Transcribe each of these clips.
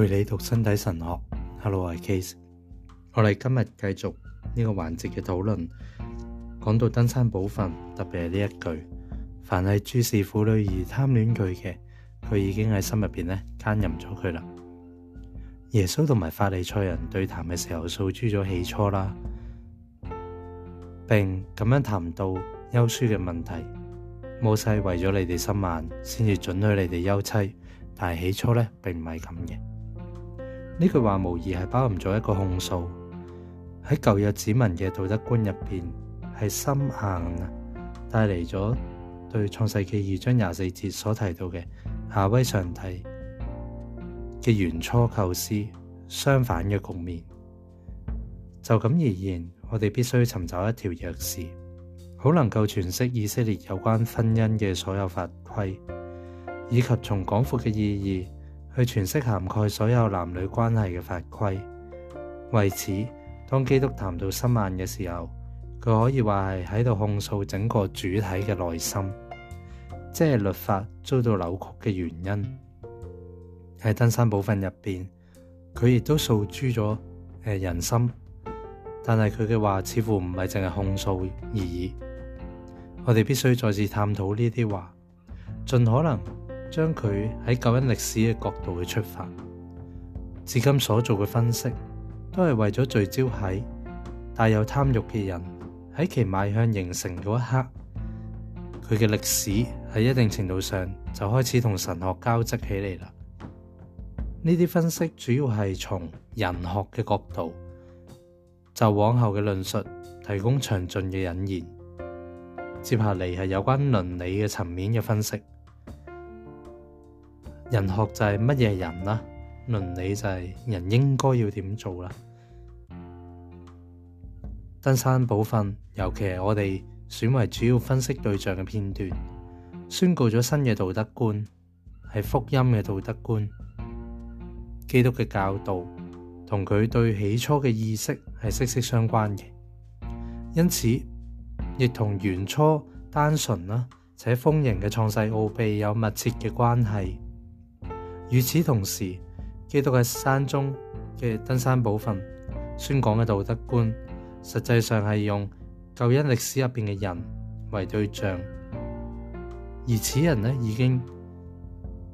陪你读身体神学。h e l l o 我系 Case。我哋今日继续呢个环节嘅讨论，讲到登山补训，特别系呢一句：凡系诸事妇女而贪恋佢嘅，佢已经喺心入边咧奸淫咗佢啦。耶稣同埋法利赛人对谈嘅时候，诉诸咗起初啦，并咁样谈到休书嘅问题。摩西为咗你哋心眼，先至准许你哋休妻，但系起初咧，并唔系咁嘅。呢句話無疑係包含咗一個控訴，喺舊約子民嘅道德觀入邊係深硬，帶嚟咗對創世纪二章廿四節所提到嘅夏威上帝嘅原初構思相反嘅局面。就咁而言，我哋必須尋找一條弱線，好能夠傳釋以色列有關婚姻嘅所有法規，以及從廣闊嘅意義。去全息涵盖所有男女关系嘅法规。为此，当基督谈到深暗嘅时候，佢可以话系喺度控诉整个主体嘅内心，即系律法遭到扭曲嘅原因。喺登山部分入边，佢亦都诉诸咗诶人心，但系佢嘅话似乎唔系净系控诉而已。我哋必须再次探讨呢啲话，尽可能。将佢喺旧恩历史嘅角度去出发，至今所做嘅分析，都系为咗聚焦喺带有贪欲嘅人喺其迈向形成嗰一刻，佢嘅历史喺一定程度上就开始同神学交织起嚟啦。呢啲分析主要系从人学嘅角度，就往后嘅论述提供详尽嘅引言。接下嚟系有关伦理嘅层面嘅分析。人学就系乜嘢人啦，伦理就系人应该要点做啦。登山部分，尤其系我哋选为主要分析对象嘅片段，宣告咗新嘅道德观，系福音嘅道德观，基督嘅教导同佢对起初嘅意识系息息相关嘅，因此亦同原初单纯啦且丰盈嘅创世奥秘有密切嘅关系。与此同时，基督喺山中嘅登山宝训宣讲嘅道德观，实际上系用旧因历史入边嘅人为对象，而此人呢已经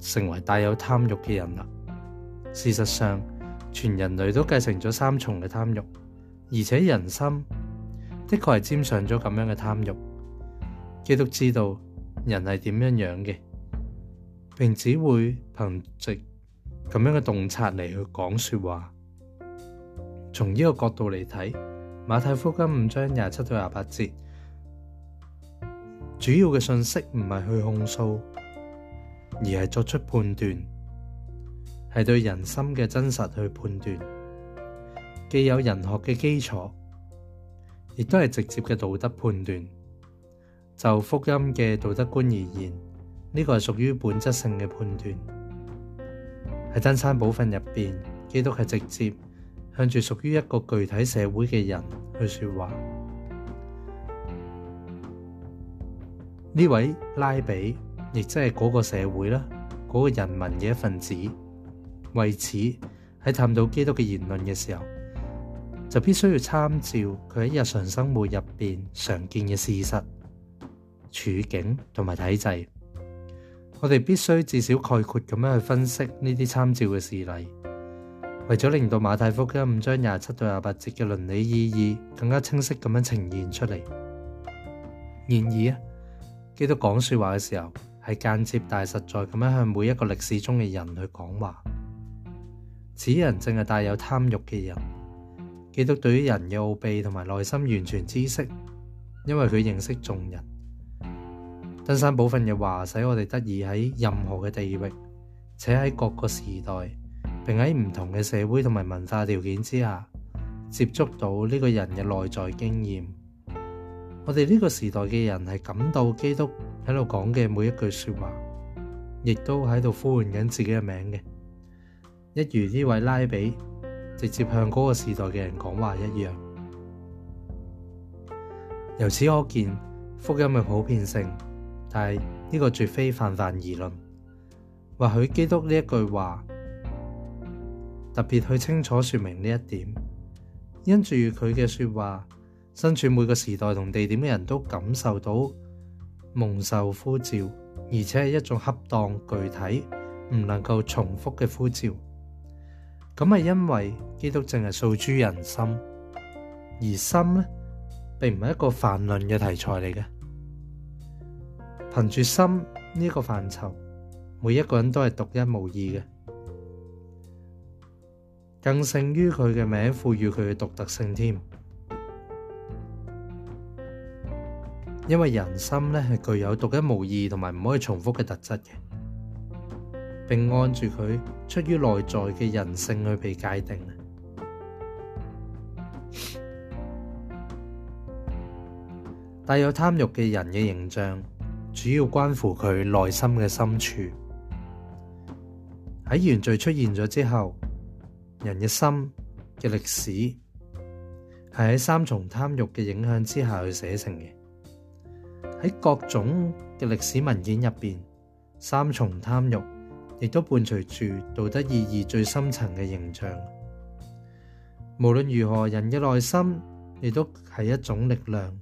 成为带有贪欲嘅人啦。事实上，全人类都继承咗三重嘅贪欲，而且人心的确系沾上咗咁样嘅贪欲。基督知道人系点样样嘅。并只会凭藉咁样嘅洞察嚟去讲说话。从呢个角度嚟睇，《马太福音》五章廿七到廿八节，主要嘅信息唔系去控诉，而系作出判断，系对人心嘅真实去判断，既有人学嘅基础，亦都系直接嘅道德判断。就福音嘅道德观而言。呢個係屬於本質性嘅判斷，喺登山保訓入邊，基督係直接向住屬於一個具體社會嘅人去说話。呢位拉比，亦即係嗰個社會啦，嗰個人民嘅一份子，為此喺探討基督嘅言論嘅時候，就必須要參照佢喺日常生活入邊常見嘅事實、處境同埋體制。我哋必須至少概括咁樣去分析呢啲參照嘅事例，為咗令到馬太福音五章廿七到廿八節嘅倫理意義更加清晰咁樣呈現出嚟。然而啊，基督講说話嘅時候係間接但係實在咁樣向每一個歷史中嘅人去講話。此人正係帶有貪欲嘅人。基督對於人嘅奥秘同埋內心完全知识，因為佢認識眾人。登山補訓嘅話，使我哋得以喺任何嘅地域，且喺各個時代，並喺唔同嘅社會同埋文化條件之下，接觸到呢個人嘅內在經驗。我哋呢個時代嘅人係感到基督喺度講嘅每一句说話，亦都喺度呼喚緊自己嘅名嘅，一如呢位拉比直接向嗰個時代嘅人講話一樣。由此可見福音嘅普遍性。但系呢个绝非泛泛而论，或许基督呢一句话特别去清楚说明呢一点。因住佢嘅说话，身处每个时代同地点嘅人都感受到蒙受呼召，而且系一种恰当具体唔能够重复嘅呼召。咁系因为基督净系诉诸人心，而心呢，并唔系一个泛论嘅题材嚟嘅。凭住心呢个范畴，每一个人都系独一无二嘅，更胜于佢嘅名赋予佢嘅独特性添。因为人心咧系具有独一无二同埋唔可以重复嘅特质嘅，并按住佢出于内在嘅人性去被界定，带有贪欲嘅人嘅形象。主要關乎佢內心嘅深處，喺原罪出現咗之後，人嘅心嘅歷史係喺三重貪欲嘅影響之下去寫成嘅。喺各種嘅歷史文件入边，三重貪欲亦都伴隨住道德意義最深層嘅形象。無論如何，人嘅內心亦都係一種力量。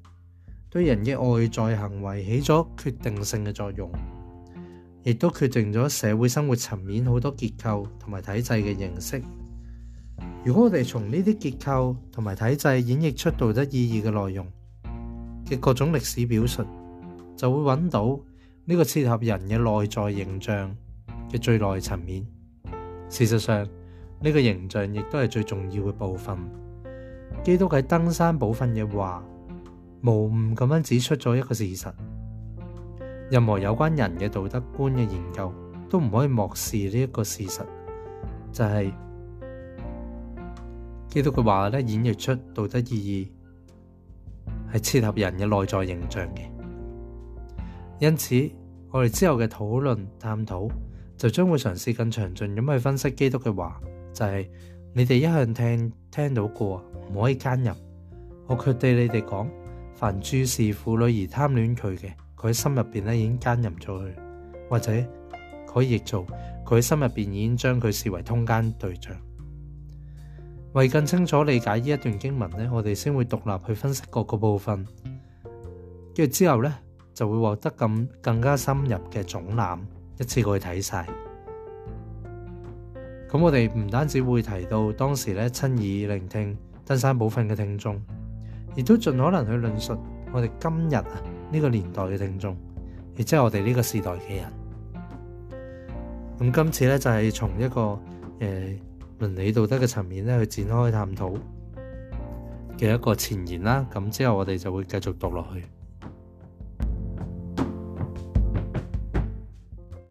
对人嘅外在行为起咗决定性嘅作用，亦都决定咗社会生活层面好多结构同埋体制嘅形式。如果我哋从呢啲结构同埋体制演绎出道德意义嘅内容嘅各种历史表述，就会揾到呢个切合人嘅内在形象嘅最内层面。事实上，呢个形象亦都系最重要嘅部分。基督喺登山宝训嘅话。无误咁样指出咗一个事实，任何有关人嘅道德观嘅研究都唔可以漠视呢一个事实，就系基督嘅话咧演绎出道德意义系切合人嘅内在形象嘅。因此，我哋之后嘅讨论探讨就将会尝试更详尽咁去分析基督嘅话，就系你哋一向听听到过唔可以奸淫，我却对你哋讲。凡注事妇女而貪戀佢嘅，佢心入边咧已經奸淫咗佢；或者佢亦做，佢心入边已經將佢視為通奸對象。為更清楚理解呢一段經文咧，我哋先會獨立去分析各個部分，跟住之後咧就會獲得咁更加深入嘅總覽，一次過去睇晒。咁我哋唔單止會提到當時咧親耳聆聽登山補訓嘅聽眾。亦都盡可能去論述我哋今日啊呢個年代嘅聽眾，亦即係我哋呢個時代嘅人。咁今次咧就係從一個誒倫理道德嘅層面咧去展開探討嘅一個前言啦。咁之後我哋就會繼續讀落去。